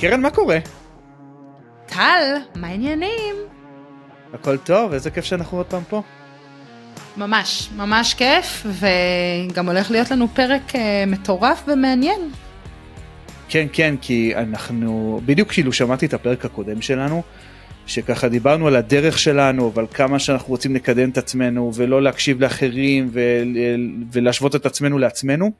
קרן, מה קורה? טל, מה העניינים? הכל טוב, איזה כיף שאנחנו עוד פעם פה. ממש, ממש כיף, וגם הולך להיות לנו פרק אה, מטורף ומעניין. כן, כן, כי אנחנו, בדיוק כאילו שמעתי את הפרק הקודם שלנו, שככה דיברנו על הדרך שלנו ועל כמה שאנחנו רוצים לקדם את עצמנו ולא להקשיב לאחרים ו- ולהשוות את עצמנו לעצמנו.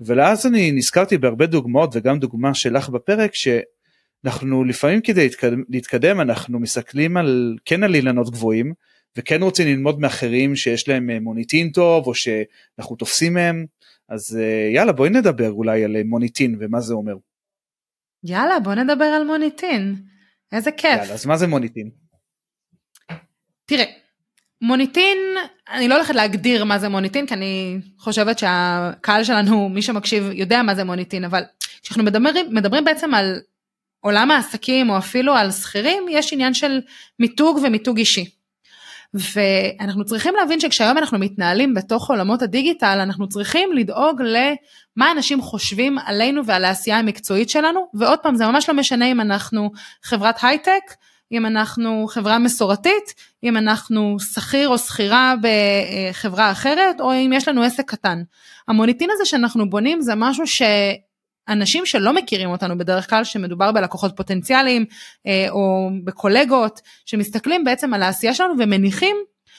ואז אני נזכרתי בהרבה דוגמאות וגם דוגמה שלך בפרק שאנחנו לפעמים כדי להתקדם, להתקדם אנחנו מסתכלים על כן על אילנות גבוהים וכן רוצים ללמוד מאחרים שיש להם אה, מוניטין טוב או שאנחנו תופסים מהם אז אה, יאללה בואי נדבר אולי על אה, מוניטין ומה זה אומר. יאללה בוא נדבר על מוניטין. איזה כיף. יאללה, אז מה זה מוניטין? תראה, מוניטין, אני לא הולכת להגדיר מה זה מוניטין, כי אני חושבת שהקהל שלנו, מי שמקשיב, יודע מה זה מוניטין, אבל כשאנחנו מדברים, מדברים בעצם על עולם העסקים, או אפילו על שכירים, יש עניין של מיתוג ומיתוג אישי. ואנחנו צריכים להבין שכשהיום אנחנו מתנהלים בתוך עולמות הדיגיטל, אנחנו צריכים לדאוג למה אנשים חושבים עלינו ועל העשייה המקצועית שלנו, ועוד פעם, זה ממש לא משנה אם אנחנו חברת הייטק, אם אנחנו חברה מסורתית, אם אנחנו שכיר או שכירה בחברה אחרת, או אם יש לנו עסק קטן. המוניטין הזה שאנחנו בונים זה משהו ש... אנשים שלא מכירים אותנו בדרך כלל, שמדובר בלקוחות פוטנציאליים אה, או בקולגות, שמסתכלים בעצם על העשייה שלנו ומניחים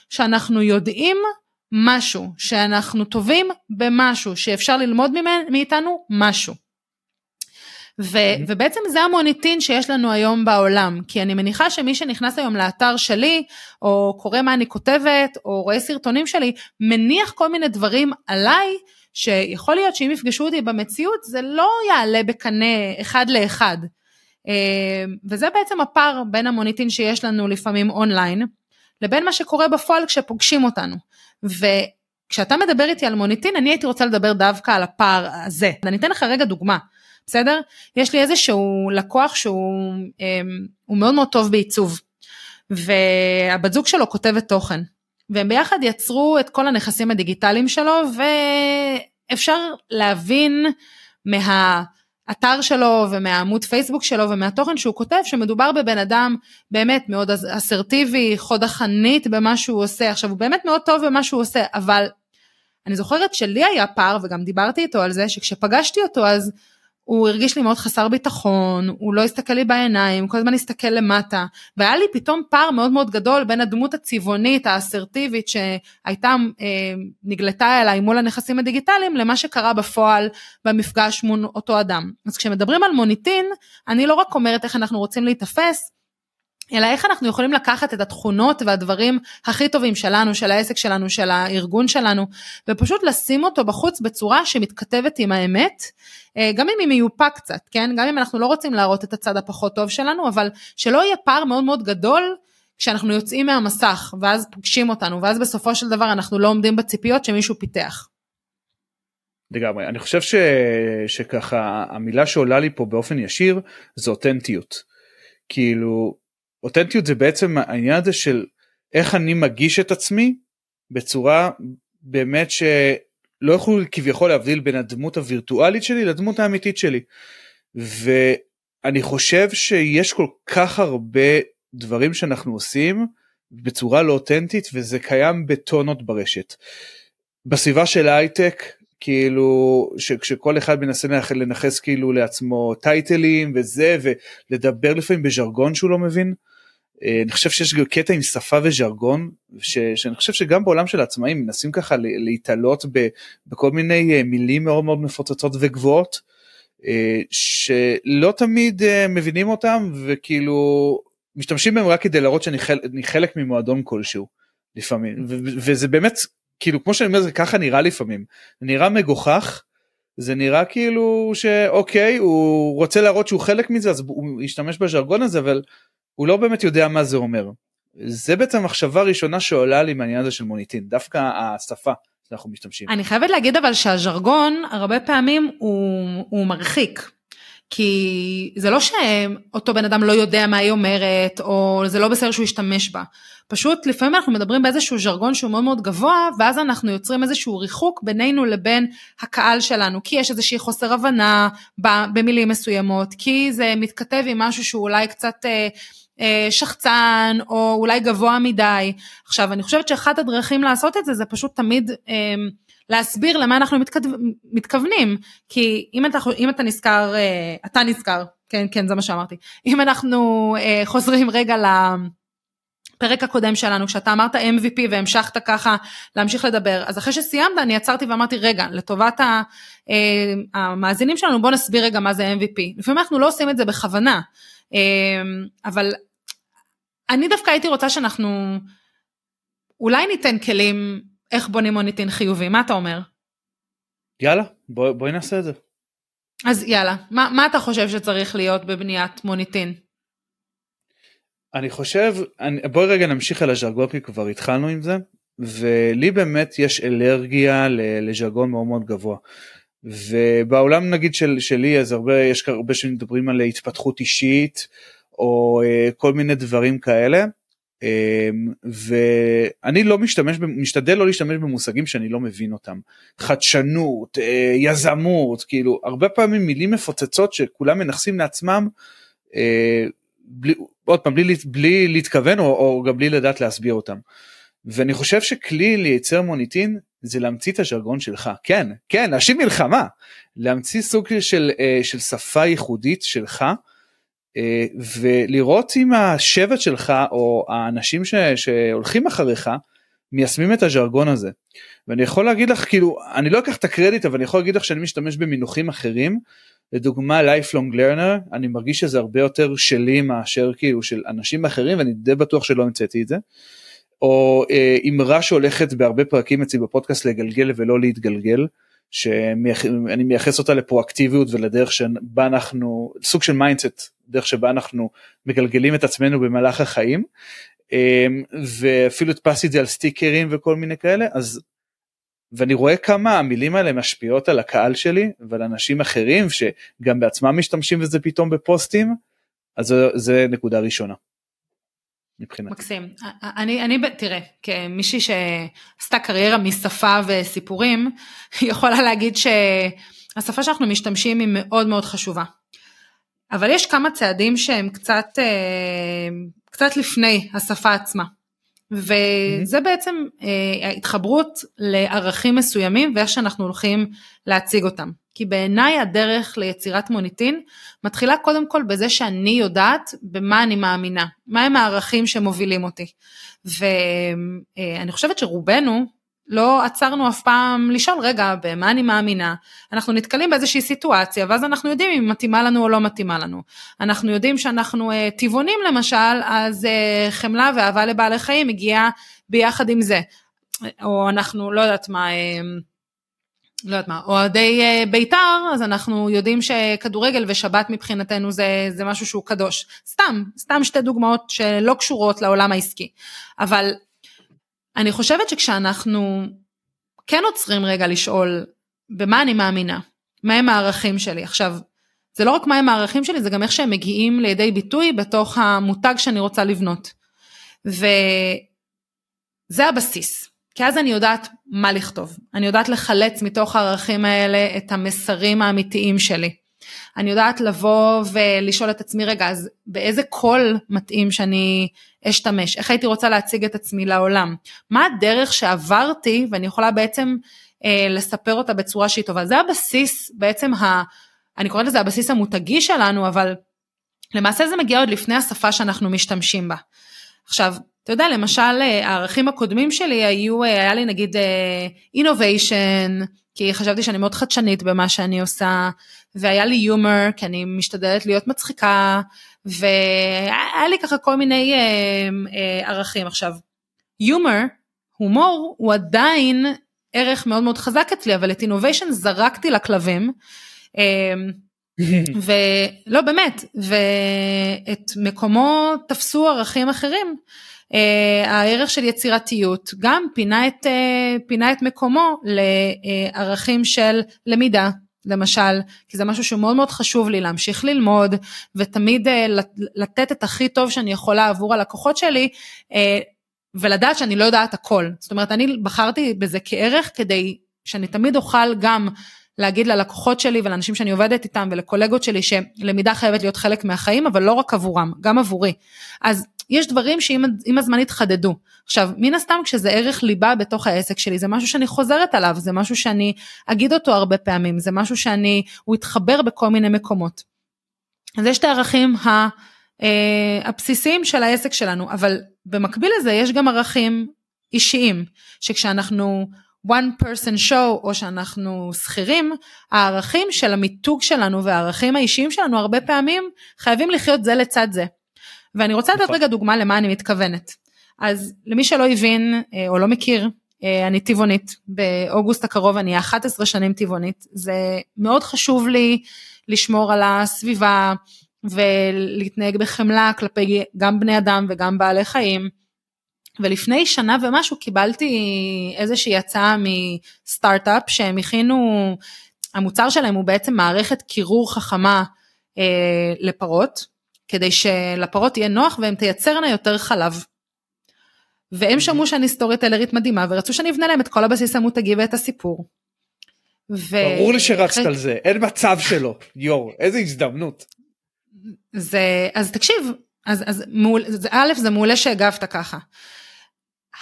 שאנחנו יודעים משהו, שאנחנו טובים במשהו, שאפשר ללמוד מאיתנו משהו. ו, ובעצם זה המוניטין שיש לנו היום בעולם, כי אני מניחה שמי שנכנס היום לאתר שלי, או קורא מה אני כותבת, או רואה סרטונים שלי, מניח כל מיני דברים עליי, שיכול להיות שאם יפגשו אותי במציאות זה לא יעלה בקנה אחד לאחד. אה, וזה בעצם הפער בין המוניטין שיש לנו לפעמים אונליין, לבין מה שקורה בפועל כשפוגשים אותנו. וכשאתה מדבר איתי על מוניטין, אני הייתי רוצה לדבר דווקא על הפער הזה. אני אתן לך רגע דוגמה, בסדר? יש לי איזשהו לקוח שהוא אה, מאוד מאוד טוב בעיצוב, והבת זוג שלו כותבת תוכן. והם ביחד יצרו את כל הנכסים הדיגיטליים שלו ואפשר להבין מהאתר שלו ומהעמוד פייסבוק שלו ומהתוכן שהוא כותב שמדובר בבן אדם באמת מאוד אסרטיבי, חוד החנית במה שהוא עושה. עכשיו הוא באמת מאוד טוב במה שהוא עושה אבל אני זוכרת שלי היה פער וגם דיברתי איתו על זה שכשפגשתי אותו אז הוא הרגיש לי מאוד חסר ביטחון, הוא לא הסתכל לי בעיניים, כל הזמן הסתכל למטה, והיה לי פתאום פער מאוד מאוד גדול בין הדמות הצבעונית האסרטיבית שהייתה, אה, נגלתה אליי מול הנכסים הדיגיטליים, למה שקרה בפועל במפגש מול אותו אדם. אז כשמדברים על מוניטין, אני לא רק אומרת איך אנחנו רוצים להיתפס, אלא איך אנחנו יכולים לקחת את התכונות והדברים הכי טובים שלנו, של העסק שלנו, של הארגון שלנו, ופשוט לשים אותו בחוץ בצורה שמתכתבת עם האמת, אה, גם אם היא מיופה קצת, כן? גם אם אנחנו לא רוצים להראות את הצד הפחות טוב שלנו, אבל שלא יהיה פער מאוד מאוד גדול כשאנחנו יוצאים מהמסך, ואז פוגשים אותנו, ואז בסופו של דבר אנחנו לא עומדים בציפיות שמישהו פיתח. לגמרי, אני חושב ש... שככה המילה שעולה לי פה באופן ישיר זה אותנטיות. כאילו אותנטיות זה בעצם העניין הזה של איך אני מגיש את עצמי בצורה באמת שלא יכולו כביכול להבדיל בין הדמות הווירטואלית שלי לדמות האמיתית שלי. ואני חושב שיש כל כך הרבה דברים שאנחנו עושים בצורה לא אותנטית וזה קיים בטונות ברשת. בסביבה של הייטק כאילו שכשכל אחד מנסה לנכס כאילו לעצמו טייטלים וזה ולדבר לפעמים בז'רגון שהוא לא מבין אני חושב שיש גם קטע עם שפה וז'רגון ש, שאני חושב שגם בעולם של העצמאים מנסים ככה להתעלות בכל מיני אה, מילים מאוד מאוד מפוצצות וגבוהות אה, שלא תמיד מבינים אותם וכאילו משתמשים בהם רק כדי להראות שאני חלק, חלק ממועדון כלשהו לפעמים ו, וזה באמת כאילו כמו שאני אומר זה ככה נראה לפעמים נראה מגוחך. זה נראה כאילו שאוקיי הוא רוצה להראות שהוא חלק מזה אז הוא ישתמש בז'רגון הזה אבל הוא לא באמת יודע מה זה אומר. זה בעצם המחשבה הראשונה שעולה לי מהעניין הזה של מוניטין, דווקא השפה שאנחנו משתמשים. אני חייבת להגיד אבל שהז'רגון הרבה פעמים הוא, הוא מרחיק. כי זה לא שאותו בן אדם לא יודע מה היא אומרת, או זה לא בסדר שהוא ישתמש בה. פשוט לפעמים אנחנו מדברים באיזשהו ז'רגון שהוא מאוד מאוד גבוה, ואז אנחנו יוצרים איזשהו ריחוק בינינו לבין הקהל שלנו, כי יש איזושהי חוסר הבנה במילים מסוימות, כי זה מתכתב עם משהו שהוא אולי קצת אה, שחצן, או אולי גבוה מדי. עכשיו, אני חושבת שאחת הדרכים לעשות את זה, זה פשוט תמיד... אה, להסביר למה אנחנו מתכו... מתכוונים, כי אם אתה, אם אתה נזכר, אה, אתה נזכר, כן, כן, זה מה שאמרתי, אם אנחנו אה, חוזרים רגע לפרק הקודם שלנו, כשאתה אמרת MVP והמשכת ככה להמשיך לדבר, אז אחרי שסיימת אני עצרתי ואמרתי, רגע, לטובת ה, אה, המאזינים שלנו, בוא נסביר רגע מה זה MVP. לפעמים אנחנו לא עושים את זה בכוונה, אבל אני דווקא הייתי רוצה שאנחנו אולי ניתן כלים איך בונים מוניטין חיובי, מה אתה אומר? יאללה, בוא, בואי נעשה את זה. אז יאללה, מה, מה אתה חושב שצריך להיות בבניית מוניטין? אני חושב, אני, בואי רגע נמשיך על הז'רגון כי כבר התחלנו עם זה, ולי באמת יש אלרגיה לז'רגון מאוד מאוד גבוה. ובעולם נגיד של, שלי אז הרבה, יש הרבה שמדברים על התפתחות אישית, או uh, כל מיני דברים כאלה. אמ, ואני לא משתמש, משתדל לא להשתמש במושגים שאני לא מבין אותם. חדשנות, אה, יזמות, כאילו הרבה פעמים מילים מפוצצות שכולם מנכסים לעצמם, אה, בלי, עוד פעם בלי, בלי להתכוון או, או גם בלי לדעת להסביר אותם. ואני חושב שכלי לייצר מוניטין זה להמציא את הז'רגון שלך, כן, כן, להשיב מלחמה, להמציא סוג של, אה, של שפה ייחודית שלך. אה, ולראות אם השבט שלך או האנשים ש, שהולכים אחריך מיישמים את הז'רגון הזה. ואני יכול להגיד לך כאילו אני לא אקח את הקרדיט אבל אני יכול להגיד לך שאני משתמש במינוחים אחרים לדוגמה lifelong learner אני מרגיש שזה הרבה יותר שלי מאשר כאילו של אנשים אחרים ואני די בטוח שלא המצאתי את זה. או אה, אמרה שהולכת בהרבה פרקים אצלי בפודקאסט לגלגל ולא להתגלגל. שאני מייחס אותה לפרואקטיביות ולדרך שבה אנחנו סוג של mindset דרך שבה אנחנו מגלגלים את עצמנו במהלך החיים אמ, ואפילו הדפסתי את זה על סטיקרים וכל מיני כאלה אז ואני רואה כמה המילים האלה משפיעות על הקהל שלי ועל אנשים אחרים שגם בעצמם משתמשים בזה פתאום בפוסטים אז זה, נקודה ראשונה. מבחינתי. מקסים. אני, אני, תראה, כמישהי שעשתה קריירה משפה וסיפורים, יכולה להגיד שהשפה שאנחנו משתמשים היא מאוד מאוד חשובה. אבל יש כמה צעדים שהם קצת, אה, קצת לפני השפה עצמה. וזה mm-hmm. בעצם אה, ההתחברות לערכים מסוימים ואיך שאנחנו הולכים להציג אותם. כי בעיניי הדרך ליצירת מוניטין מתחילה קודם כל בזה שאני יודעת במה אני מאמינה, מהם הערכים שמובילים אותי. ואני חושבת שרובנו לא עצרנו אף פעם לשאול רגע במה אני מאמינה, אנחנו נתקלים באיזושהי סיטואציה ואז אנחנו יודעים אם מתאימה לנו או לא מתאימה לנו. אנחנו יודעים שאנחנו uh, טבעונים למשל, אז uh, חמלה ואהבה לבעלי חיים מגיעה ביחד עם זה. או אנחנו לא יודעת מה, לא יודעת מה, אוהדי אה, בית"ר, אז אנחנו יודעים שכדורגל ושבת מבחינתנו זה, זה משהו שהוא קדוש. סתם, סתם שתי דוגמאות שלא קשורות לעולם העסקי. אבל אני חושבת שכשאנחנו כן עוצרים רגע לשאול במה אני מאמינה, מהם הערכים שלי. עכשיו, זה לא רק מהם הערכים שלי, זה גם איך שהם מגיעים לידי ביטוי בתוך המותג שאני רוצה לבנות. וזה הבסיס. כי אז אני יודעת מה לכתוב, אני יודעת לחלץ מתוך הערכים האלה את המסרים האמיתיים שלי. אני יודעת לבוא ולשאול את עצמי, רגע, אז באיזה קול מתאים שאני אשתמש? איך הייתי רוצה להציג את עצמי לעולם? מה הדרך שעברתי ואני יכולה בעצם אה, לספר אותה בצורה שהיא טובה? זה הבסיס, בעצם, ה, אני קוראת לזה הבסיס המותגי שלנו, אבל למעשה זה מגיע עוד לפני השפה שאנחנו משתמשים בה. עכשיו, אתה יודע, למשל, אה, הערכים הקודמים שלי היו, אה, היה לי נגיד innovation, כי חשבתי שאני מאוד חדשנית במה שאני עושה, והיה לי יומר, כי אני משתדלת להיות מצחיקה, והיה לי ככה כל מיני אה, אה, ערכים. עכשיו, יומר, הומור, הוא עדיין ערך מאוד מאוד חזק אצלי, אבל את innovation זרקתי לכלבים. אה, ולא באמת, ואת מקומו תפסו ערכים אחרים. Uh, הערך של יצירתיות גם פינה את, uh, פינה את מקומו לערכים של למידה, למשל, כי זה משהו שמאוד מאוד חשוב לי להמשיך ללמוד ותמיד uh, לתת את הכי טוב שאני יכולה עבור הלקוחות שלי uh, ולדעת שאני לא יודעת הכל. זאת אומרת, אני בחרתי בזה כערך כדי שאני תמיד אוכל גם להגיד ללקוחות שלי ולאנשים שאני עובדת איתם ולקולגות שלי שלמידה חייבת להיות חלק מהחיים, אבל לא רק עבורם, גם עבורי. אז יש דברים שעם הזמן יתחדדו. עכשיו, מן הסתם כשזה ערך ליבה בתוך העסק שלי, זה משהו שאני חוזרת עליו, זה משהו שאני אגיד אותו הרבה פעמים, זה משהו שאני, הוא יתחבר בכל מיני מקומות. אז יש את הערכים ה... אה, הבסיסיים של העסק שלנו, אבל במקביל לזה יש גם ערכים אישיים, שכשאנחנו one person show או שאנחנו שכירים, הערכים של המיתוג שלנו והערכים האישיים שלנו הרבה פעמים חייבים לחיות זה לצד זה. ואני רוצה לתת נכון. רגע דוגמה למה אני מתכוונת. אז למי שלא הבין אה, או לא מכיר, אה, אני טבעונית, באוגוסט הקרוב אני 11 שנים טבעונית, זה מאוד חשוב לי לשמור על הסביבה ולהתנהג בחמלה כלפי גם בני אדם וגם בעלי חיים. ולפני שנה ומשהו קיבלתי איזושהי הצעה מסטארט-אפ שהם הכינו, המוצר שלהם הוא בעצם מערכת קירור חכמה אה, לפרות, כדי שלפרות יהיה נוח והן תייצרנה יותר חלב. והם שמעו שאני סטורי טלרית מדהימה ורצו שאני אבנה להם את כל הבסיס המותגי ואת הסיפור. ו... ברור לי שרצת על זה, אין מצב שלא, יואו, איזה הזדמנות. זה, אז תקשיב, אז, אז מעול, א' זה מעולה שהגבת ככה.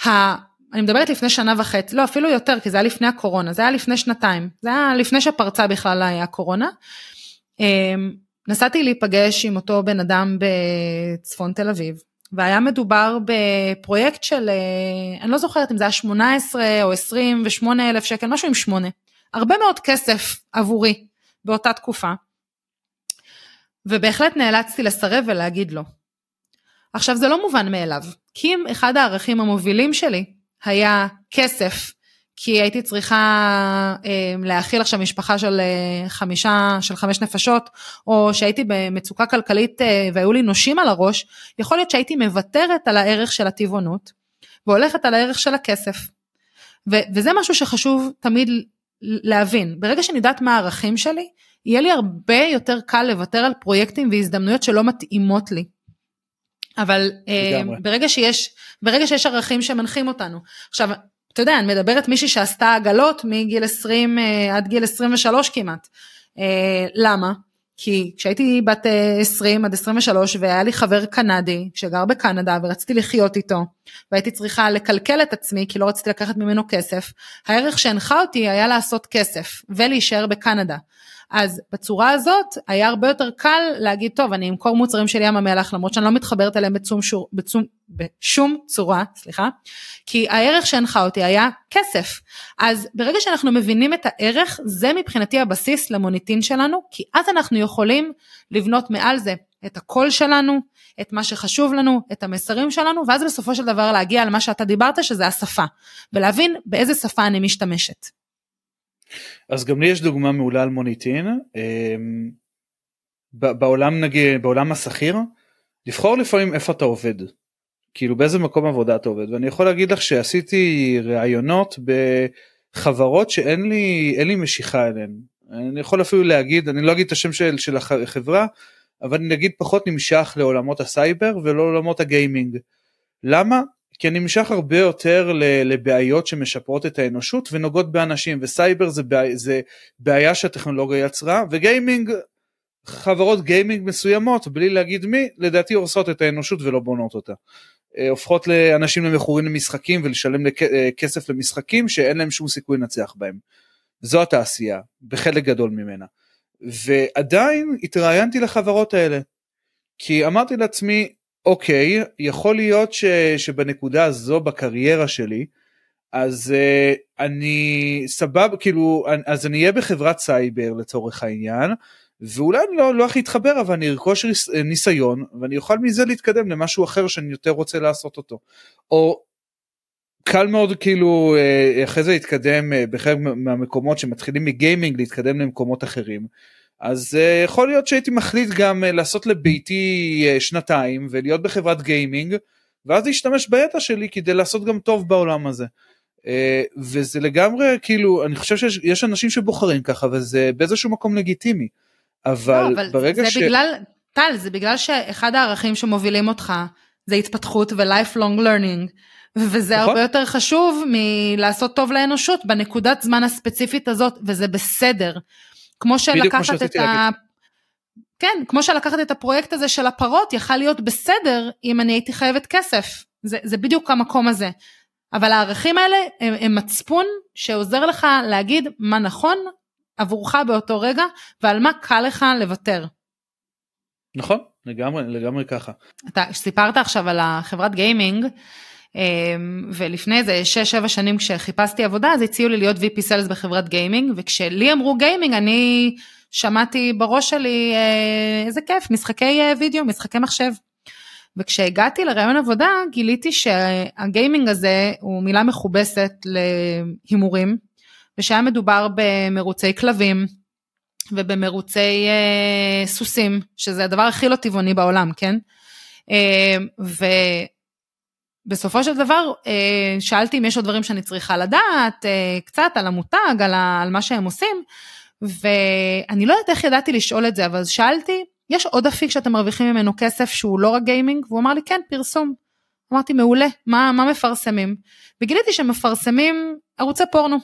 ה, אני מדברת לפני שנה וחצי, לא אפילו יותר כי זה היה לפני הקורונה, זה היה לפני שנתיים, זה היה לפני שפרצה בכלל היה קורונה. אמ, נסעתי להיפגש עם אותו בן אדם בצפון תל אביב, והיה מדובר בפרויקט של, אה, אני לא זוכרת אם זה היה 18 או 28 אלף שקל, משהו עם 8. הרבה מאוד כסף עבורי באותה תקופה. ובהחלט נאלצתי לסרב ולהגיד לא. עכשיו זה לא מובן מאליו, כי אם אחד הערכים המובילים שלי היה כסף, כי הייתי צריכה אה, להאכיל עכשיו משפחה של אה, חמישה, של חמש נפשות, או שהייתי במצוקה כלכלית אה, והיו לי נושים על הראש, יכול להיות שהייתי מוותרת על הערך של הטבעונות, והולכת על הערך של הכסף. ו- וזה משהו שחשוב תמיד להבין, ברגע שאני יודעת מה הערכים שלי, יהיה לי הרבה יותר קל לוותר על פרויקטים והזדמנויות שלא מתאימות לי. אבל אה, ברגע שיש, ברגע שיש ערכים שמנחים אותנו. עכשיו, אתה יודע, אני מדברת מישהי שעשתה עגלות מגיל 20 אה, עד גיל 23 כמעט. אה, למה? כי כשהייתי בת 20 עד 23 והיה לי חבר קנדי שגר בקנדה ורציתי לחיות איתו והייתי צריכה לקלקל את עצמי כי לא רציתי לקחת ממנו כסף, הערך שהנחה אותי היה לעשות כסף ולהישאר בקנדה. אז בצורה הזאת היה הרבה יותר קל להגיד טוב אני אמכור מוצרים של ים המלח למרות שאני לא מתחברת אליהם בצום שור, בצום, בשום צורה סליחה כי הערך שהנחה אותי היה כסף אז ברגע שאנחנו מבינים את הערך זה מבחינתי הבסיס למוניטין שלנו כי אז אנחנו יכולים לבנות מעל זה את הקול שלנו את מה שחשוב לנו את המסרים שלנו ואז בסופו של דבר להגיע למה שאתה דיברת שזה השפה ולהבין באיזה שפה אני משתמשת. אז גם לי יש דוגמה מעולה על מוניטין. אמ, בעולם נגיד, בעולם השכיר, לבחור לפעמים איפה אתה עובד. כאילו באיזה מקום עבודה אתה עובד ואני יכול להגיד לך שעשיתי ראיונות בחברות שאין לי לי משיכה אליהן. אני יכול אפילו להגיד אני לא אגיד את השם של, של החברה אבל אני אגיד פחות נמשך לעולמות הסייבר ולא לעולמות הגיימינג. למה? כי אני נמשך הרבה יותר לבעיות שמשפרות את האנושות ונוגעות באנשים וסייבר זה בעיה, זה בעיה שהטכנולוגיה יצרה וגיימינג חברות גיימינג מסוימות בלי להגיד מי לדעתי הורסות את האנושות ולא בונות אותה. אה, הופכות לאנשים למכורים למשחקים ולשלם אה, כסף למשחקים שאין להם שום סיכוי לנצח בהם. זו התעשייה בחלק גדול ממנה. ועדיין התראיינתי לחברות האלה. כי אמרתי לעצמי אוקיי, יכול להיות ש, שבנקודה הזו בקריירה שלי, אז uh, אני סבב, כאילו, אז אני אהיה בחברת סייבר לצורך העניין, ואולי אני לא, לא הכי אתחבר, אבל אני ארכוש ניסיון, ואני אוכל מזה להתקדם למשהו אחר שאני יותר רוצה לעשות אותו. או קל מאוד כאילו אה, אחרי זה להתקדם אה, בחלק מהמקומות שמתחילים מגיימינג להתקדם למקומות אחרים. אז uh, יכול להיות שהייתי מחליט גם uh, לעשות לביתי uh, שנתיים ולהיות בחברת גיימינג ואז להשתמש בידע שלי כדי לעשות גם טוב בעולם הזה. אה, וזה לגמרי כאילו אני חושב שיש אנשים שבוחרים ככה וזה באיזשהו מקום לגיטימי. אבל, לא, אבל ברגע זה ש... בגלל, טל, זה בגלל שאחד הערכים שמובילים אותך זה התפתחות ו-lifelong learning. וזה נכון? הרבה יותר חשוב מלעשות טוב לאנושות בנקודת זמן הספציפית הזאת, וזה בסדר. כמו שלקחת את ה... כן, כמו שלקחת את הפרויקט הזה של הפרות, יכל להיות בסדר אם אני הייתי חייבת כסף. זה, זה בדיוק המקום הזה. אבל הערכים האלה הם, הם מצפון שעוזר לך להגיד מה נכון עבורך באותו רגע ועל מה קל לך לוותר. נכון, לגמרי, לגמרי ככה. אתה סיפרת עכשיו על החברת גיימינג, ולפני איזה 6-7 שנים כשחיפשתי עבודה אז הציעו לי להיות VP Sales בחברת גיימינג וכשלי אמרו גיימינג אני שמעתי בראש שלי אה, איזה כיף משחקי אה, וידאו משחקי מחשב. וכשהגעתי לרעיון עבודה גיליתי שהגיימינג הזה הוא מילה מכובסת להימורים ושהיה מדובר במרוצי כלבים ובמרוצי אה, סוסים שזה הדבר הכי לא טבעוני בעולם כן. אה, ו... בסופו של דבר אה, שאלתי אם יש עוד דברים שאני צריכה לדעת, אה, קצת על המותג, על, ה, על מה שהם עושים, ואני לא יודעת איך ידעתי לשאול את זה, אבל שאלתי, יש עוד אפיק שאתם מרוויחים ממנו כסף שהוא לא רק גיימינג? והוא אמר לי, כן, פרסום. אמרתי, מעולה, מה, מה מפרסמים? וגיליתי שמפרסמים ערוצי פורנו.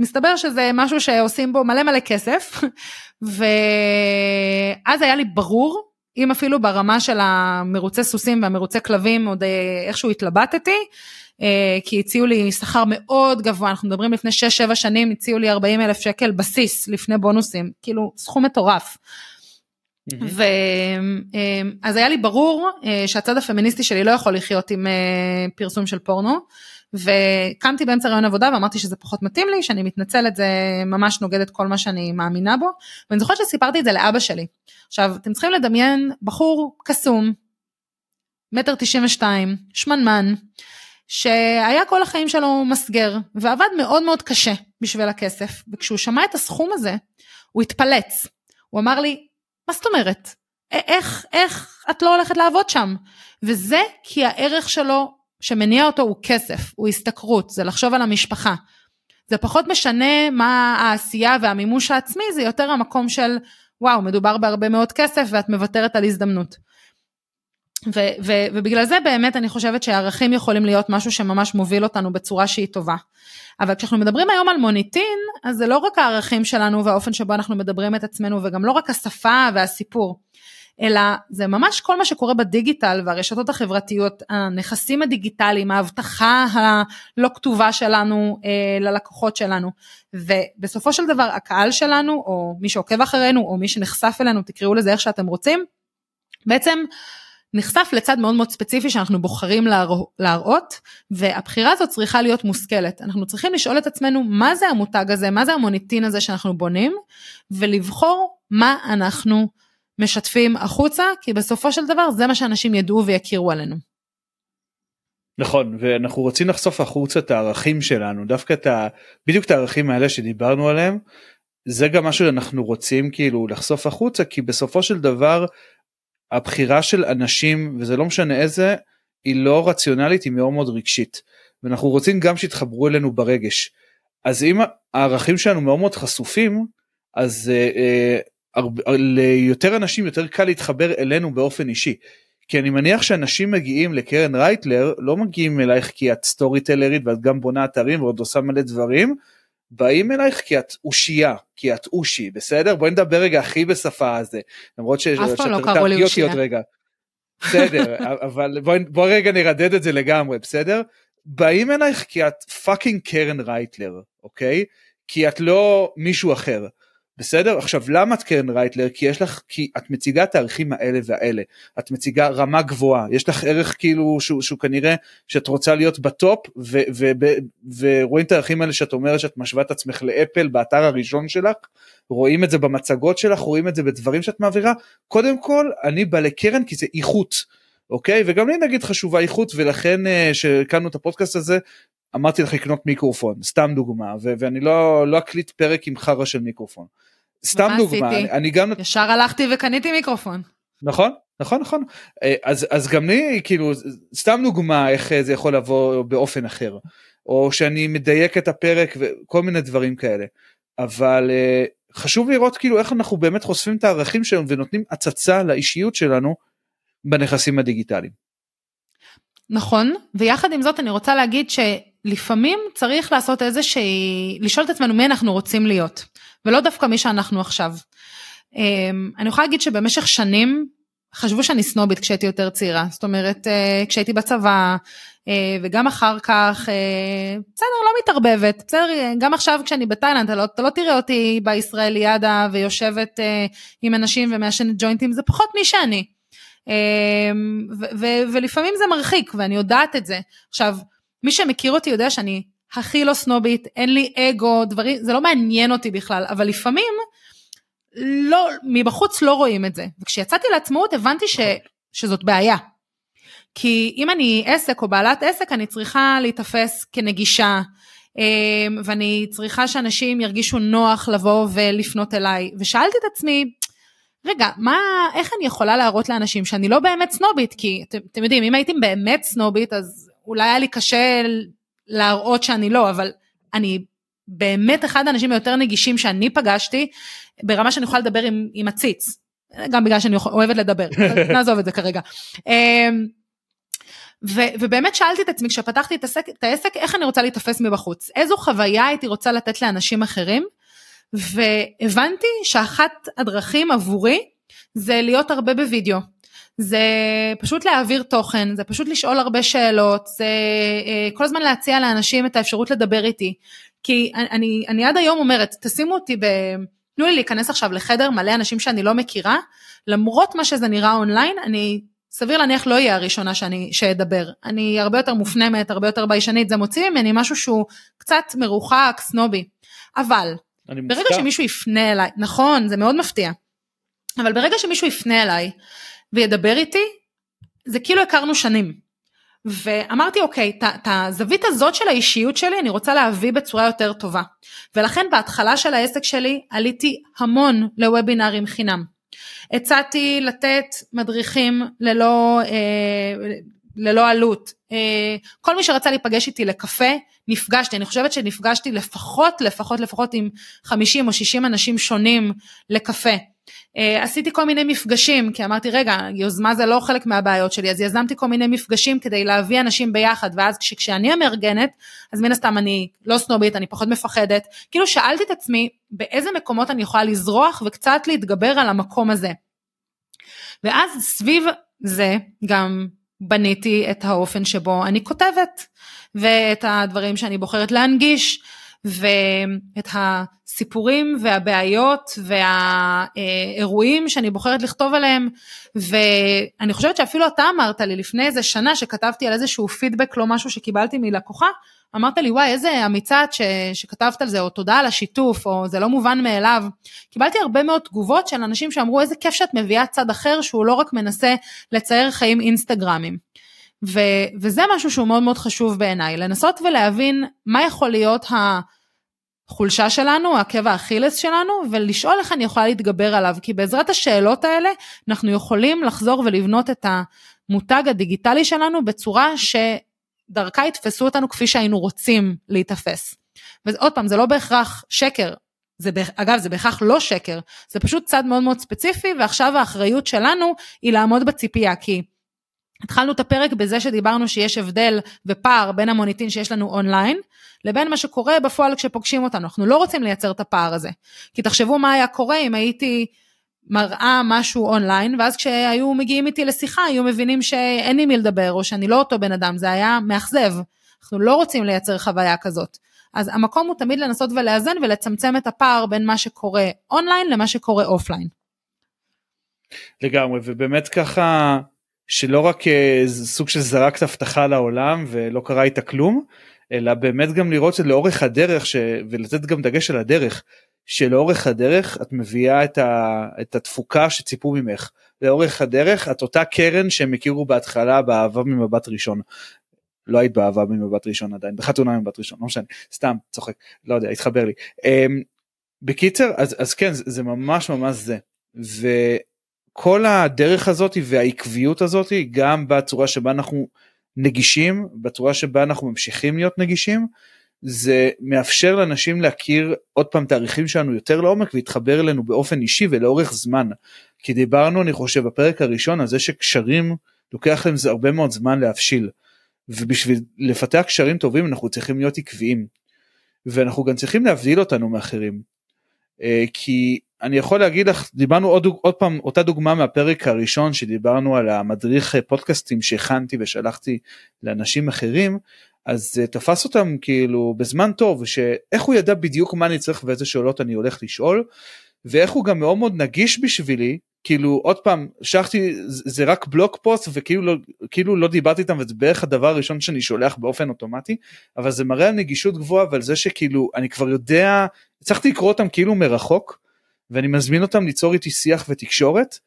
מסתבר שזה משהו שעושים בו מלא מלא כסף, ואז היה לי ברור אם אפילו ברמה של המרוצי סוסים והמרוצי כלבים עוד אה, איכשהו התלבטתי, אה, כי הציעו לי שכר מאוד גבוה, אנחנו מדברים לפני 6-7 שנים, הציעו לי 40 אלף שקל בסיס לפני בונוסים, כאילו סכום מטורף. ואז אה, היה לי ברור שהצד הפמיניסטי שלי לא יכול לחיות עם פרסום של פורנו. וקמתי באמצע רעיון עבודה ואמרתי שזה פחות מתאים לי, שאני מתנצלת, זה ממש נוגד את כל מה שאני מאמינה בו, ואני זוכרת שסיפרתי את זה לאבא שלי. עכשיו, אתם צריכים לדמיין בחור קסום, מטר תשעים ושתיים, שמנמן, שהיה כל החיים שלו מסגר, ועבד מאוד מאוד קשה בשביל הכסף, וכשהוא שמע את הסכום הזה, הוא התפלץ. הוא אמר לי, מה זאת אומרת? איך, איך את לא הולכת לעבוד שם? וזה כי הערך שלו שמניע אותו הוא כסף, הוא השתכרות, זה לחשוב על המשפחה. זה פחות משנה מה העשייה והמימוש העצמי, זה יותר המקום של וואו, מדובר בהרבה מאוד כסף ואת מוותרת על הזדמנות. ו- ו- ובגלל זה באמת אני חושבת שערכים יכולים להיות משהו שממש מוביל אותנו בצורה שהיא טובה. אבל כשאנחנו מדברים היום על מוניטין, אז זה לא רק הערכים שלנו והאופן שבו אנחנו מדברים את עצמנו וגם לא רק השפה והסיפור. אלא זה ממש כל מה שקורה בדיגיטל והרשתות החברתיות, הנכסים הדיגיטליים, ההבטחה הלא כתובה שלנו אה, ללקוחות שלנו. ובסופו של דבר הקהל שלנו, או מי שעוקב אחרינו, או מי שנחשף אלינו, תקראו לזה איך שאתם רוצים, בעצם נחשף לצד מאוד מאוד ספציפי שאנחנו בוחרים להראות, והבחירה הזאת צריכה להיות מושכלת. אנחנו צריכים לשאול את עצמנו מה זה המותג הזה, מה זה המוניטין הזה שאנחנו בונים, ולבחור מה אנחנו משתפים החוצה, כי בסופו של דבר זה מה שאנשים ידעו ויכירו עלינו. נכון ואנחנו רוצים לחשוף החוצה את הערכים שלנו. דווקא את ה... בדיוק את הערכים האלה שדיברנו עליהם זה גם משהו שאנחנו רוצים כאילו לחשוף החוצה כי בסופו של דבר הבחירה של אנשים וזה לא משנה איזה היא לא רציונלית היא מאוד מאוד רגשית. ואנחנו רוצים גם שיתחברו אלינו ברגש. אז אם הערכים שלנו מאוד מאוד חשופים אז uh, uh, ליותר אנשים יותר קל להתחבר אלינו באופן אישי. כי אני מניח שאנשים מגיעים לקרן רייטלר לא מגיעים אלייך כי את סטורי טלרית ואת גם בונה אתרים ועוד עושה מלא דברים. באים אלייך כי את אושייה כי את אושי בסדר בואי נדבר רגע הכי בשפה הזה למרות ש... אף פעם לא קראו לי אושייה. רגע. בסדר אבל בואי בוא רגע נרדד את זה לגמרי בסדר באים אלייך כי את fucking קרן רייטלר אוקיי כי את לא מישהו אחר בסדר? עכשיו למה את קרן רייטלר? כי יש לך כי את מציגה את הערכים האלה והאלה. את מציגה רמה גבוהה. יש לך ערך כאילו שהוא, שהוא כנראה שאת רוצה להיות ב top ו, ו, ו, ורואים את הערכים האלה שאת אומרת שאת משווה את עצמך לאפל באתר הראשון שלך רואים את זה במצגות שלך רואים את זה בדברים שאת מעבירה. קודם כל אני בא לקרן כי זה איכות אוקיי? וגם לי נגיד חשובה איכות ולכן אה, שהקמנו את הפודקאסט הזה אמרתי לך לקנות מיקרופון סתם דוגמה ו- ואני לא לא אקליט פרק עם חרא של מיקרופון. סתם דוגמה, אני, אני גם... ישר הלכתי וקניתי מיקרופון. נכון, נכון נכון אה, אז אז גם לי כאילו סתם דוגמה איך זה יכול לבוא באופן אחר או שאני מדייק את הפרק וכל מיני דברים כאלה אבל אה, חשוב לראות כאילו איך אנחנו באמת חושפים את הערכים שלנו ונותנים הצצה לאישיות שלנו בנכסים הדיגיטליים. נכון ויחד עם זאת אני רוצה להגיד שלפעמים צריך לעשות איזה שהיא לשאול את עצמנו מי אנחנו רוצים להיות ולא דווקא מי שאנחנו עכשיו. אמ, אני יכולה להגיד שבמשך שנים חשבו שאני סנובית כשהייתי יותר צעירה זאת אומרת אה, כשהייתי בצבא אה, וגם אחר כך אה, בסדר לא מתערבבת בסדר גם עכשיו כשאני בתאילנד אתה לא, אתה לא תראה אותי בישראליאדה ויושבת עם אנשים ומעשנת ג'וינטים זה פחות מי שאני. ולפעמים זה מרחיק ואני יודעת את זה עכשיו מי שמכיר אותי יודע שאני הכי לא סנובית אין לי אגו דברים זה לא מעניין אותי בכלל אבל לפעמים לא, מבחוץ לא רואים את זה. וכשיצאתי לעצמאות הבנתי ש, שזאת בעיה. כי אם אני עסק או בעלת עסק אני צריכה להיתפס כנגישה אמ, ואני צריכה שאנשים ירגישו נוח לבוא ולפנות אליי ושאלתי את עצמי רגע מה איך אני יכולה להראות לאנשים שאני לא באמת סנובית כי אתם, אתם יודעים אם הייתי באמת סנובית אז אולי היה לי קשה להראות שאני לא אבל אני באמת אחד האנשים היותר נגישים שאני פגשתי, ברמה שאני יכולה לדבר עם, עם עציץ, גם בגלל שאני אוהבת לדבר, נעזוב את זה כרגע. אמ, ו, ובאמת שאלתי את עצמי כשפתחתי את, עסק, את העסק איך אני רוצה להיתפס מבחוץ, איזו חוויה הייתי רוצה לתת לאנשים אחרים, והבנתי שאחת הדרכים עבורי זה להיות הרבה בווידאו. זה פשוט להעביר תוכן, זה פשוט לשאול הרבה שאלות, זה אה, כל הזמן להציע לאנשים את האפשרות לדבר איתי. כי אני, אני עד היום אומרת, תשימו אותי ב... תנו לי להיכנס עכשיו לחדר מלא אנשים שאני לא מכירה, למרות מה שזה נראה אונליין, אני סביר להניח לא אהיה הראשונה שאני, שאדבר. אני הרבה יותר מופנמת, הרבה יותר ביישנית, זה מוציא ממני משהו שהוא קצת מרוחק, סנובי. אבל, ברגע מופתע. שמישהו יפנה אליי, נכון, זה מאוד מפתיע, אבל ברגע שמישהו יפנה אליי וידבר איתי, זה כאילו הכרנו שנים. ואמרתי אוקיי, את הזווית הזאת של האישיות שלי אני רוצה להביא בצורה יותר טובה. ולכן בהתחלה של העסק שלי עליתי המון לוובינארים חינם. הצעתי לתת מדריכים ללא, אה, ללא עלות. אה, כל מי שרצה להיפגש איתי לקפה, נפגשתי, אני חושבת שנפגשתי לפחות, לפחות, לפחות עם 50 או 60 אנשים שונים לקפה. Uh, עשיתי כל מיני מפגשים, כי אמרתי, רגע, יוזמה זה לא חלק מהבעיות שלי, אז יזמתי כל מיני מפגשים כדי להביא אנשים ביחד, ואז כש, כשאני המארגנת, אז מן הסתם אני לא סנובית, אני פחות מפחדת. כאילו שאלתי את עצמי, באיזה מקומות אני יכולה לזרוח וקצת להתגבר על המקום הזה. ואז סביב זה גם בניתי את האופן שבו אני כותבת, ואת הדברים שאני בוחרת להנגיש, ואת הסיפורים והבעיות והאירועים שאני בוחרת לכתוב עליהם ואני חושבת שאפילו אתה אמרת לי לפני איזה שנה שכתבתי על איזשהו פידבק לא משהו שקיבלתי מלקוחה אמרת לי וואי איזה אמיצה ש, שכתבת על זה או תודה על השיתוף או זה לא מובן מאליו. קיבלתי הרבה מאוד תגובות של אנשים שאמרו איזה כיף שאת מביאה צד אחר שהוא לא רק מנסה לצייר חיים אינסטגרמים. ו, וזה משהו שהוא מאוד מאוד חשוב בעיניי לנסות ולהבין מה יכול להיות. החולשה שלנו, עקב האכילס שלנו, ולשאול איך אני יכולה להתגבר עליו, כי בעזרת השאלות האלה אנחנו יכולים לחזור ולבנות את המותג הדיגיטלי שלנו בצורה שדרכה יתפסו אותנו כפי שהיינו רוצים להיתפס. ועוד פעם, זה לא בהכרח שקר, זה, אגב, זה בהכרח לא שקר, זה פשוט צד מאוד מאוד ספציפי, ועכשיו האחריות שלנו היא לעמוד בציפייה, כי התחלנו את הפרק בזה שדיברנו שיש הבדל ופער בין המוניטין שיש לנו אונליין, לבין מה שקורה בפועל כשפוגשים אותנו. אנחנו לא רוצים לייצר את הפער הזה. כי תחשבו מה היה קורה אם הייתי מראה משהו אונליין, ואז כשהיו מגיעים איתי לשיחה, היו מבינים שאין לי מי לדבר, או שאני לא אותו בן אדם, זה היה מאכזב. אנחנו לא רוצים לייצר חוויה כזאת. אז המקום הוא תמיד לנסות ולאזן ולצמצם את הפער בין מה שקורה אונליין למה שקורה offline. לגמרי, ובאמת ככה, שלא רק אה, סוג של זרקת הבטחה לעולם ולא קרה איתה כלום, אלא באמת גם לראות שלאורך הדרך ש... ולתת גם דגש על הדרך שלאורך הדרך את מביאה את, ה... את התפוקה שציפו ממך לאורך הדרך את אותה קרן שהם הכירו בהתחלה באהבה ממבט ראשון. לא היית באהבה ממבט ראשון עדיין בחתונה ממבט ראשון לא משנה סתם צוחק לא יודע התחבר לי. Um, בקיצר אז, אז כן זה, זה ממש ממש זה. כל הדרך הזאת והעקביות הזאת גם בצורה שבה אנחנו נגישים בצורה שבה אנחנו ממשיכים להיות נגישים זה מאפשר לאנשים להכיר עוד פעם תאריכים שלנו יותר לעומק ולהתחבר אלינו באופן אישי ולאורך זמן. כי דיברנו אני חושב בפרק הראשון על זה שקשרים לוקח להם זה הרבה מאוד זמן להבשיל. ובשביל לפתח קשרים טובים אנחנו צריכים להיות עקביים. ואנחנו גם צריכים להבדיל אותנו מאחרים. אה, כי אני יכול להגיד לך דיברנו עוד, עוד פעם אותה דוגמה מהפרק הראשון שדיברנו על המדריך פודקאסטים שהכנתי ושלחתי לאנשים אחרים אז uh, תפס אותם כאילו בזמן טוב שאיך הוא ידע בדיוק מה אני צריך ואיזה שאלות אני הולך לשאול ואיך הוא גם מאוד מאוד נגיש בשבילי כאילו עוד פעם שלחתי זה רק בלוק פוסט וכאילו לא, כאילו לא דיברתי איתם וזה בערך הדבר הראשון שאני שולח באופן אוטומטי אבל זה מראה על נגישות גבוהה ועל זה שכאילו אני כבר יודע הצלחתי לקרוא אותם כאילו מרחוק ואני מזמין אותם ליצור איתי שיח ותקשורת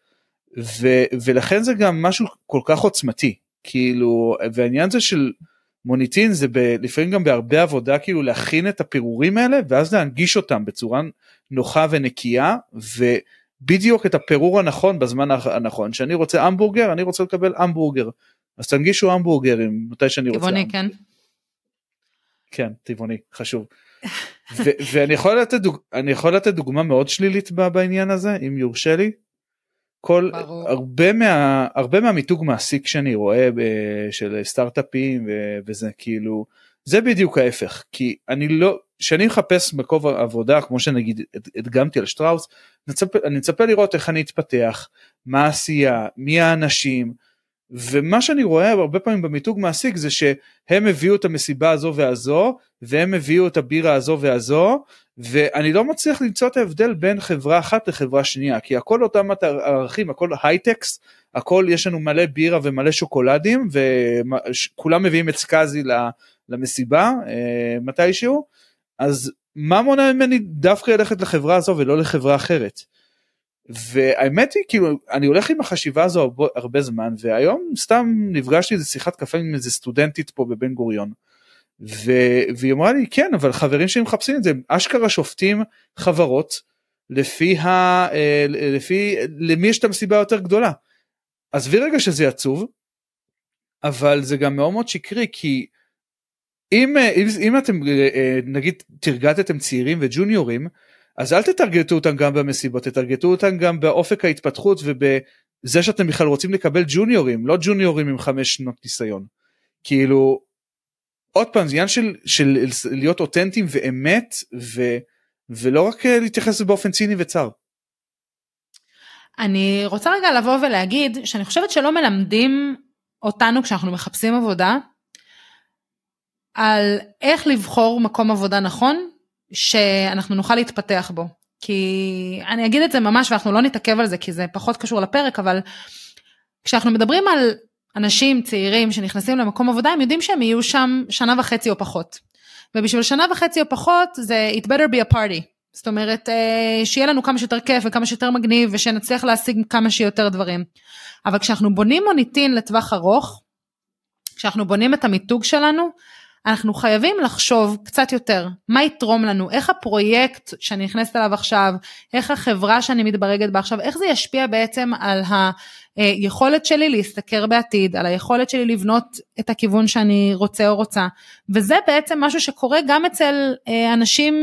ו, ולכן זה גם משהו כל כך עוצמתי כאילו והעניין זה של מוניטין זה ב, לפעמים גם בהרבה עבודה כאילו להכין את הפירורים האלה ואז להנגיש אותם בצורה נוחה ונקייה ובדיוק את הפירור הנכון בזמן הנכון שאני רוצה המבורגר אני רוצה לקבל המבורגר אז תנגישו המבורגרים מתי שאני רוצה. טבעוני כן. כן טבעוני חשוב. ואני יכול לתת דוג... אני יכול לתת דוגמה מאוד שלילית בעניין הזה אם יורשה לי. כל ברור. הרבה מה הרבה מהמיתוג מעסיק שאני רואה ב, של סטארט-אפים וזה כאילו זה בדיוק ההפך כי אני לא כשאני מחפש מקום עבודה כמו שנגיד הדגמתי על שטראוס אני מצפה לראות איך אני אתפתח מה העשייה מי האנשים ומה שאני רואה הרבה פעמים במיתוג מעסיק זה שהם הביאו את המסיבה הזו והזו והם הביאו את הבירה הזו והזו ואני לא מצליח למצוא את ההבדל בין חברה אחת לחברה שנייה כי הכל אותם ערכים הכל הייטקס הכל יש לנו מלא בירה ומלא שוקולדים וכולם מביאים את סקאזי למסיבה אה, מתישהו אז מה מונע ממני דווקא ללכת לחברה הזו ולא לחברה אחרת. והאמת היא כאילו אני הולך עם החשיבה הזו הרבה, זמן והיום סתם נפגשתי איזה שיחת קפה עם איזה סטודנטית פה בבן גוריון. ו... והיא אמרה לי כן אבל חברים שלי מחפשים את זה אשכרה שופטים חברות לפי ה... אה, לפי למי יש את המסיבה היותר גדולה. עזבי רגע שזה עצוב אבל זה גם מאוד מאוד שקרי כי אם, אם, אם אתם אה, נגיד תרגטתם צעירים וג'וניורים אז אל תטרגטו אותם גם במסיבות, תטרגטו אותם גם באופק ההתפתחות ובזה שאתם בכלל רוצים לקבל ג'וניורים, לא ג'וניורים עם חמש שנות ניסיון. כאילו, עוד פעם, זה עניין של, של להיות אותנטיים ואמת ו, ולא רק אה, להתייחס באופן ציני וצר. אני רוצה רגע לבוא ולהגיד שאני חושבת שלא מלמדים אותנו כשאנחנו מחפשים עבודה על איך לבחור מקום עבודה נכון שאנחנו נוכל להתפתח בו. כי אני אגיד את זה ממש ואנחנו לא נתעכב על זה כי זה פחות קשור לפרק אבל כשאנחנו מדברים על אנשים צעירים שנכנסים למקום עבודה הם יודעים שהם יהיו שם שנה וחצי או פחות. ובשביל שנה וחצי או פחות זה it better be a party. זאת אומרת אה, שיהיה לנו כמה שיותר כיף וכמה שיותר מגניב ושנצליח להשיג כמה שיותר דברים. אבל כשאנחנו בונים מוניטין לטווח ארוך, כשאנחנו בונים את המיתוג שלנו, אנחנו חייבים לחשוב קצת יותר, מה יתרום לנו, איך הפרויקט שאני נכנסת אליו עכשיו, איך החברה שאני מתברגת בה עכשיו, איך זה ישפיע בעצם על היכולת שלי להשתכר בעתיד, על היכולת שלי לבנות את הכיוון שאני רוצה או רוצה, וזה בעצם משהו שקורה גם אצל אה, אנשים,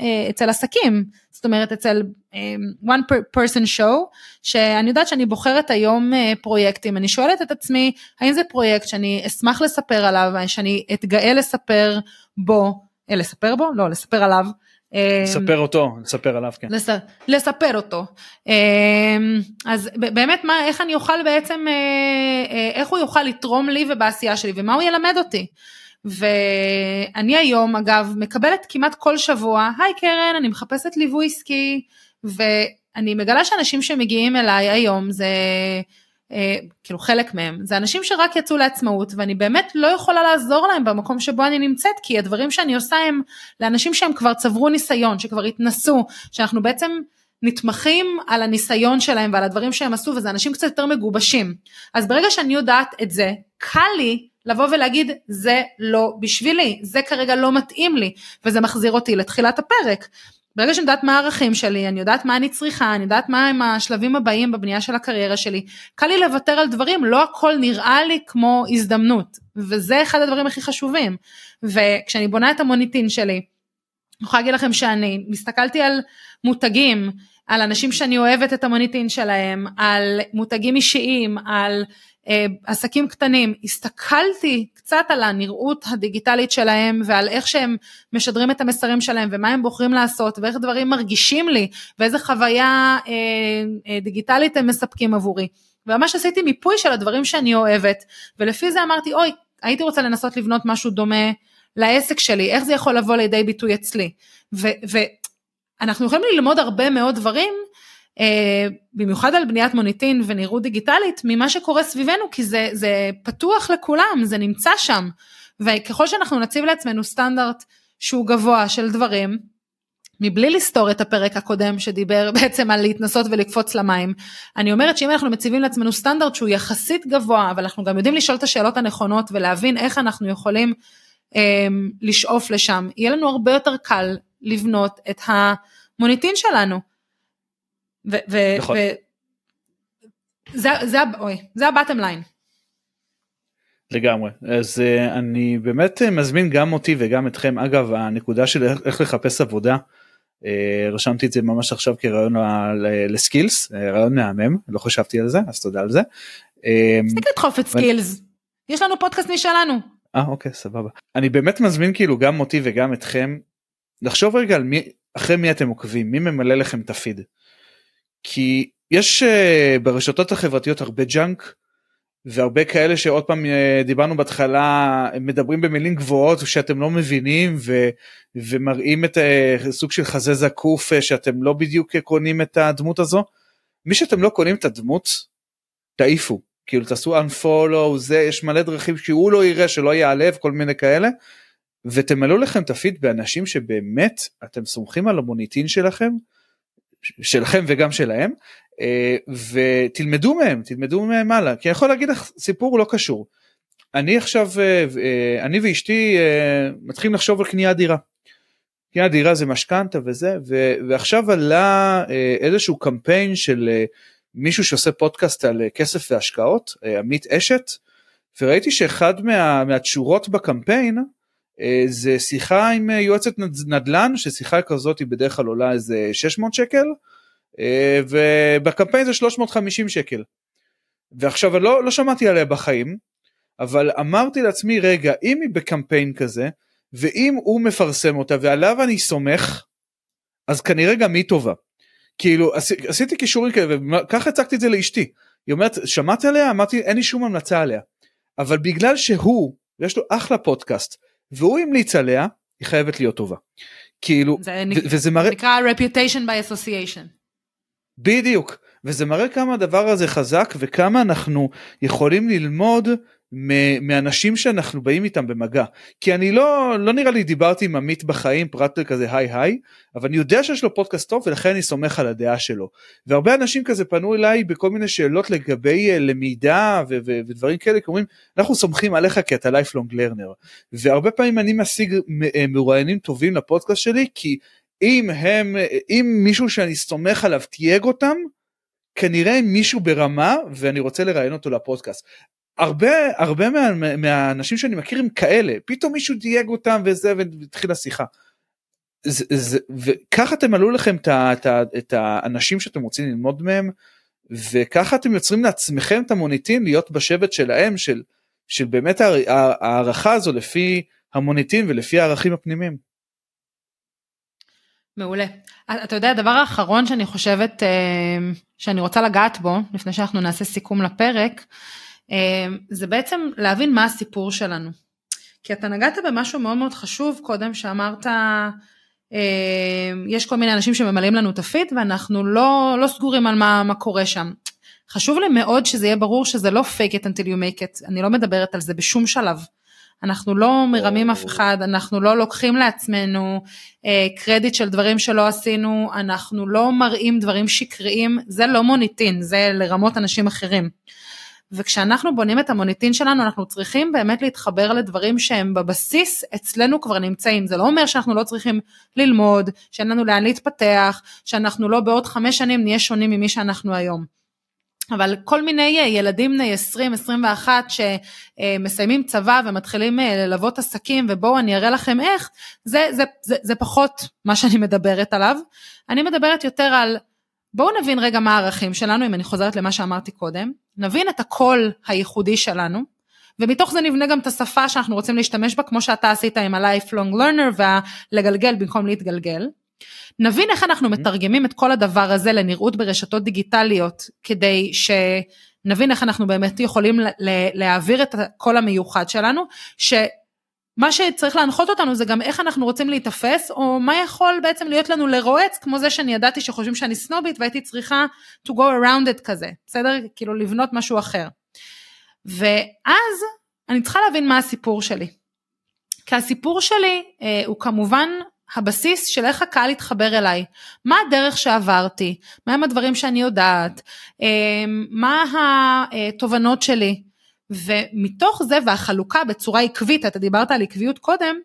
אה, אצל עסקים, זאת אומרת אצל um, one person show, שאני יודעת שאני בוחרת היום uh, פרויקטים, אני שואלת את עצמי האם זה פרויקט שאני אשמח לספר עליו, שאני אתגאה לספר בו, אה, לספר בו? לא, לספר עליו. לספר אותו, לספר עליו, כן. לס, לספר אותו. אז באמת, מה, איך אני אוכל בעצם, איך הוא יוכל לתרום לי ובעשייה שלי, ומה הוא ילמד אותי. ואני היום אגב מקבלת כמעט כל שבוע, היי קרן, אני מחפשת ליווי עסקי, ואני מגלה שאנשים שמגיעים אליי היום זה, אה, כאילו חלק מהם, זה אנשים שרק יצאו לעצמאות, ואני באמת לא יכולה לעזור להם במקום שבו אני נמצאת, כי הדברים שאני עושה הם לאנשים שהם כבר צברו ניסיון, שכבר התנסו, שאנחנו בעצם נתמכים על הניסיון שלהם ועל הדברים שהם עשו, וזה אנשים קצת יותר מגובשים. אז ברגע שאני יודעת את זה, קל לי לבוא ולהגיד זה לא בשבילי, זה כרגע לא מתאים לי, וזה מחזיר אותי לתחילת הפרק. ברגע שאני יודעת מה הערכים שלי, אני יודעת מה אני צריכה, אני יודעת מה הם השלבים הבאים בבנייה של הקריירה שלי, קל לי לוותר על דברים, לא הכל נראה לי כמו הזדמנות, וזה אחד הדברים הכי חשובים. וכשאני בונה את המוניטין שלי, אני יכולה להגיד לכם שאני מסתכלתי על מותגים, על אנשים שאני אוהבת את המוניטין שלהם, על מותגים אישיים, על עסקים קטנים, הסתכלתי קצת על הנראות הדיגיטלית שלהם ועל איך שהם משדרים את המסרים שלהם ומה הם בוחרים לעשות ואיך דברים מרגישים לי ואיזה חוויה אה, אה, דיגיטלית הם מספקים עבורי. וממש עשיתי מיפוי של הדברים שאני אוהבת ולפי זה אמרתי אוי הייתי רוצה לנסות לבנות משהו דומה לעסק שלי איך זה יכול לבוא לידי ביטוי אצלי. ואנחנו יכולים ללמוד הרבה מאוד דברים אה, במיוחד על בניית מוניטין ונראות דיגיטלית ממה שקורה סביבנו כי זה, זה פתוח לכולם זה נמצא שם וככל שאנחנו נציב לעצמנו סטנדרט שהוא גבוה של דברים מבלי לסתור את הפרק הקודם שדיבר בעצם על להתנסות ולקפוץ למים. אני אומרת שאם אנחנו מציבים לעצמנו סטנדרט שהוא יחסית גבוה, אבל אנחנו גם יודעים לשאול את השאלות הנכונות ולהבין איך אנחנו יכולים אה, לשאוף לשם, יהיה לנו הרבה יותר קל לבנות את המוניטין שלנו. ו- נכון. זה, זה, אוי, זה הבטם ליין. לגמרי אז uh, אני באמת uh, מזמין גם אותי וגם אתכם אגב הנקודה של איך לחפש עבודה uh, רשמתי את זה ממש עכשיו כרעיון לסקילס uh, רעיון מהמם לא חשבתי על זה אז תודה על זה. תפסיק לדחוף את skills יש לנו פודקאסט משלנו. אה אוקיי סבבה אני באמת מזמין כאילו גם אותי וגם אתכם לחשוב רגע על מי אחרי מי אתם עוקבים מי ממלא לכם את הפיד. כי יש uh, ברשתות החברתיות הרבה junk והרבה כאלה שעוד פעם uh, דיברנו בהתחלה מדברים במילים גבוהות שאתם לא מבינים ו, ומראים את uh, סוג של חזה זקוף שאתם לא בדיוק קונים את הדמות הזו. מי שאתם לא קונים את הדמות תעיפו כאילו תעשו unfollow זה יש מלא דרכים שהוא לא יראה שלא ייעלב כל מיני כאלה ותמלאו לכם את הפיד באנשים שבאמת אתם סומכים על המוניטין שלכם שלכם וגם שלהם אה, ותלמדו מהם תלמדו מהם הלאה כי אני יכול להגיד לך סיפור לא קשור. אני עכשיו אה, אה, אני ואשתי מתחילים לחשוב על קניית דירה. קניית דירה זה משכנתה וזה ועכשיו עלה איזשהו קמפיין של מישהו שעושה פודקאסט על כסף והשקעות עמית אשת וראיתי שאחד מה, מהתשורות בקמפיין זה שיחה עם אה, יועצת נדל"ן ששיחה כזאת היא בדרך כלל עולה איזה 600 שקל אה, ובקמפיין זה 350 שקל. ועכשיו לא, לא שמעתי עליה בחיים אבל אמרתי לעצמי רגע אם היא בקמפיין כזה ואם הוא מפרסם אותה ועליו אני סומך אז כנראה גם היא טובה. כאילו עשיתי קישורים כאלה וככה הצגתי את זה לאשתי. היא אומרת שמעת עליה? אמרתי אין לי שום המלצה עליה. אבל בגלל שהוא יש לו אחלה פודקאסט והוא המליץ עליה, היא חייבת להיות טובה. כאילו, זה וזה מראה... נקרא reputation by association. בדיוק, וזה מראה כמה הדבר הזה חזק וכמה אנחנו יכולים ללמוד מאנשים שאנחנו באים איתם במגע. כי אני לא, לא נראה לי דיברתי עם עמית בחיים פרט לכזה היי היי, אבל אני יודע שיש לו פודקאסט טוב ולכן אני סומך על הדעה שלו. והרבה אנשים כזה פנו אליי בכל מיני שאלות לגבי אה, למידה ו- ו- ודברים כאלה, כי אומרים אנחנו סומכים עליך כי אתה lifelong learner. והרבה פעמים אני משיג אה, מרואיינים טובים לפודקאסט שלי כי אם הם, אם מישהו שאני סומך עליו תייג אותם, כנראה מישהו ברמה ואני רוצה לראיין אותו לפודקאסט. הרבה הרבה מה, מהאנשים שאני מכיר הם כאלה פתאום מישהו דייג אותם וזה והתחילה שיחה. זה, זה, וככה תמלאו לכם את, את, את האנשים שאתם רוצים ללמוד מהם וככה אתם יוצרים לעצמכם את המוניטין להיות בשבט שלהם של, של באמת הערכה הזו לפי המוניטין ולפי הערכים הפנימיים. מעולה. אתה יודע הדבר האחרון שאני חושבת אה, שאני רוצה לגעת בו לפני שאנחנו נעשה סיכום לפרק זה בעצם להבין מה הסיפור שלנו. כי אתה נגעת במשהו מאוד מאוד חשוב קודם שאמרת אמ, יש כל מיני אנשים שממלאים לנו את הפיד ואנחנו לא, לא סגורים על מה, מה קורה שם. חשוב לי מאוד שזה יהיה ברור שזה לא fake it until you make it, אני לא מדברת על זה בשום שלב. אנחנו לא מרמים אף אחד, אנחנו לא לוקחים לעצמנו אה, קרדיט של דברים שלא עשינו, אנחנו לא מראים דברים שקריים, זה לא מוניטין, זה לרמות אנשים אחרים. וכשאנחנו בונים את המוניטין שלנו אנחנו צריכים באמת להתחבר לדברים שהם בבסיס אצלנו כבר נמצאים, זה לא אומר שאנחנו לא צריכים ללמוד, שאין לנו לאן להתפתח, שאנחנו לא בעוד חמש שנים נהיה שונים ממי שאנחנו היום. אבל כל מיני אה, ילדים בני 20-21 שמסיימים צבא ומתחילים אה, ללוות עסקים ובואו אני אראה לכם איך, זה, זה, זה, זה פחות מה שאני מדברת עליו. אני מדברת יותר על בואו נבין רגע מה הערכים שלנו, אם אני חוזרת למה שאמרתי קודם, נבין את הקול הייחודי שלנו, ומתוך זה נבנה גם את השפה שאנחנו רוצים להשתמש בה, כמו שאתה עשית עם ה-lifelong learner והלגלגל במקום להתגלגל. נבין איך אנחנו מתרגמים את כל הדבר הזה לנראות ברשתות דיגיטליות, כדי שנבין איך אנחנו באמת יכולים להעביר את הקול המיוחד שלנו, שמה שצריך להנחות אותנו זה גם איך אנחנו רוצים להיתפס, או מה יכול בעצם להיות לנו לרועץ, כמו זה שאני ידעתי שחושבים שאני סנובית והייתי צריכה to go around it כזה, בסדר? כאילו לבנות משהו אחר. ואז אני צריכה להבין מה הסיפור שלי. כי הסיפור שלי אה, הוא כמובן הבסיס של איך הקהל יתחבר אליי, מה הדרך שעברתי, מהם הדברים שאני יודעת, אמ, מה התובנות שלי, ומתוך זה והחלוקה בצורה עקבית, אתה דיברת על עקביות קודם,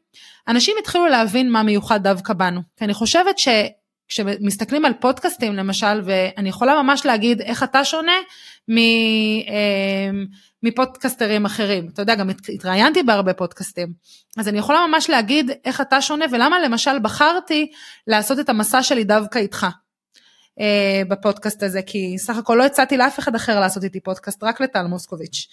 אנשים התחילו להבין מה מיוחד דווקא בנו, כי אני חושבת שכשמסתכלים על פודקאסטים למשל, ואני יכולה ממש להגיד איך אתה שונה מ... אמ, מפודקסטרים אחרים. אתה יודע, גם התראיינתי בהרבה פודקאסטים. אז אני יכולה ממש להגיד איך אתה שונה ולמה למשל בחרתי לעשות את המסע שלי דווקא איתך. אה, בפודקאסט הזה, כי סך הכל לא הצעתי לאף אחד אחר לעשות איתי פודקאסט, רק לטל מוסקוביץ'.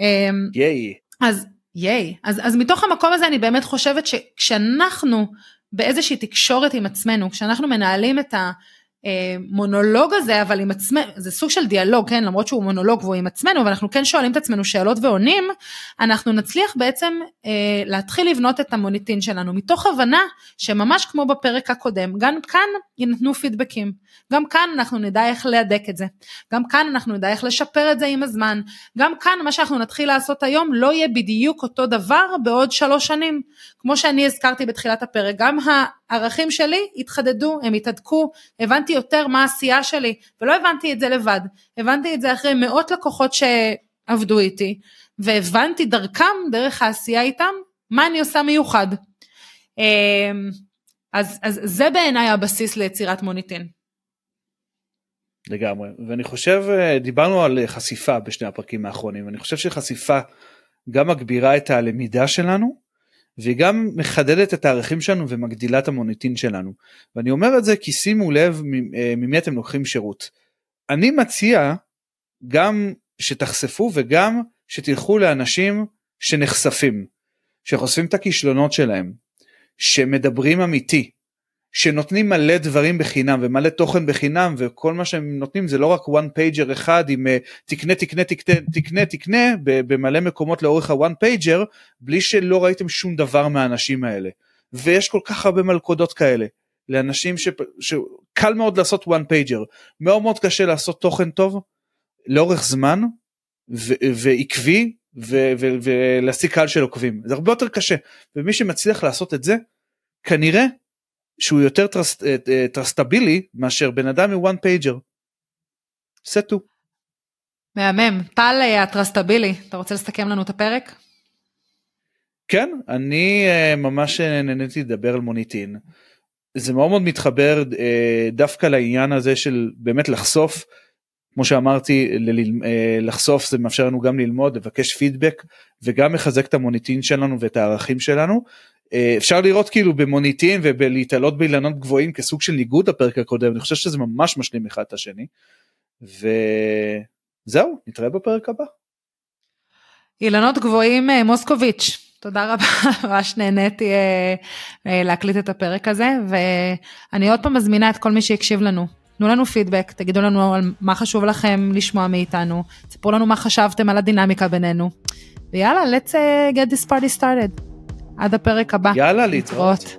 אה, ייי. אז ייי. אז, אז מתוך המקום הזה אני באמת חושבת שכשאנחנו באיזושהי תקשורת עם עצמנו, כשאנחנו מנהלים את ה... מונולוג הזה אבל עם עצמנו זה סוג של דיאלוג כן? למרות שהוא מונולוג והוא עם עצמנו ואנחנו כן שואלים את עצמנו שאלות ועונים אנחנו נצליח בעצם אה, להתחיל לבנות את המוניטין שלנו מתוך הבנה שממש כמו בפרק הקודם גם כאן יינתנו פידבקים. גם כאן אנחנו נדע איך להדק את זה. גם כאן אנחנו נדע איך לשפר את זה עם הזמן. גם כאן מה שאנחנו נתחיל לעשות היום לא יהיה בדיוק אותו דבר בעוד שלוש שנים. כמו שאני הזכרתי בתחילת הפרק גם הערכים שלי התחדדו הם התהדקו הבנתי יותר מה העשייה שלי, ולא הבנתי את זה לבד, הבנתי את זה אחרי מאות לקוחות שעבדו איתי, והבנתי דרכם, דרך העשייה איתם, מה אני עושה מיוחד. אמ, אז, אז זה בעיניי הבסיס ליצירת מוניטין. לגמרי, ואני חושב, אה, דיברנו על חשיפה בשני הפרקים האחרונים, אני חושב שחשיפה גם מגבירה את הלמידה שלנו, והיא גם מחדדת את הערכים שלנו ומגדילה את המוניטין שלנו. ואני אומר את זה כי שימו לב אה, ממי אתם לוקחים שירות. אני מציע גם שתחשפו וגם שתלכו לאנשים שנחשפים, שחושפים את הכישלונות שלהם, שמדברים אמיתי, שנותנים מלא דברים בחינם ומלא תוכן בחינם וכל מה שהם נותנים זה לא רק one pager אחד עם uh, תקנה תקנה תקנה תקנה תקנה במלא מקומות לאורך ה-one pager בלי שלא ראיתם שום דבר מהאנשים האלה. ויש כל כך הרבה מלכודות כאלה לאנשים ש... שקל מאוד לעשות one pager. מאוד מאוד קשה לעשות תוכן טוב לאורך זמן ו... ועקבי ו... ו... ולהשיג קהל של עוקבים. זה הרבה יותר קשה ומי שמצליח לעשות את זה כנראה שהוא יותר trust, אה, אה, trustבילי מאשר בן אדם מ one pager. סטו. מהמם. טל אה, ה trustבילי, אתה רוצה לסכם לנו את הפרק? כן, אני ממש נהניתי לדבר על מוניטין. זה מאוד מאוד מתחבר דווקא לעניין הזה של באמת לחשוף, כמו שאמרתי, לחשוף זה מאפשר לנו גם ללמוד, לבקש פידבק וגם מחזק את המוניטין שלנו ואת הערכים שלנו אפשר לראות כאילו במוניטין ובלהתעלות באילנות גבוהים כסוג של ניגוד לפרק הקודם אני חושב שזה ממש משלים אחד את השני. וזהו נתראה בפרק הבא. אילנות גבוהים אה, מוסקוביץ' תודה רבה ממש נהניתי אה, להקליט את הפרק הזה ואני עוד פעם מזמינה את כל מי שהקשיב לנו תנו לנו פידבק תגידו לנו על מה חשוב לכם לשמוע מאיתנו ספרו לנו מה חשבתם על הדינמיקה בינינו ויאללה let's get this party started. עד הפרק הבא. יאללה, להתראות.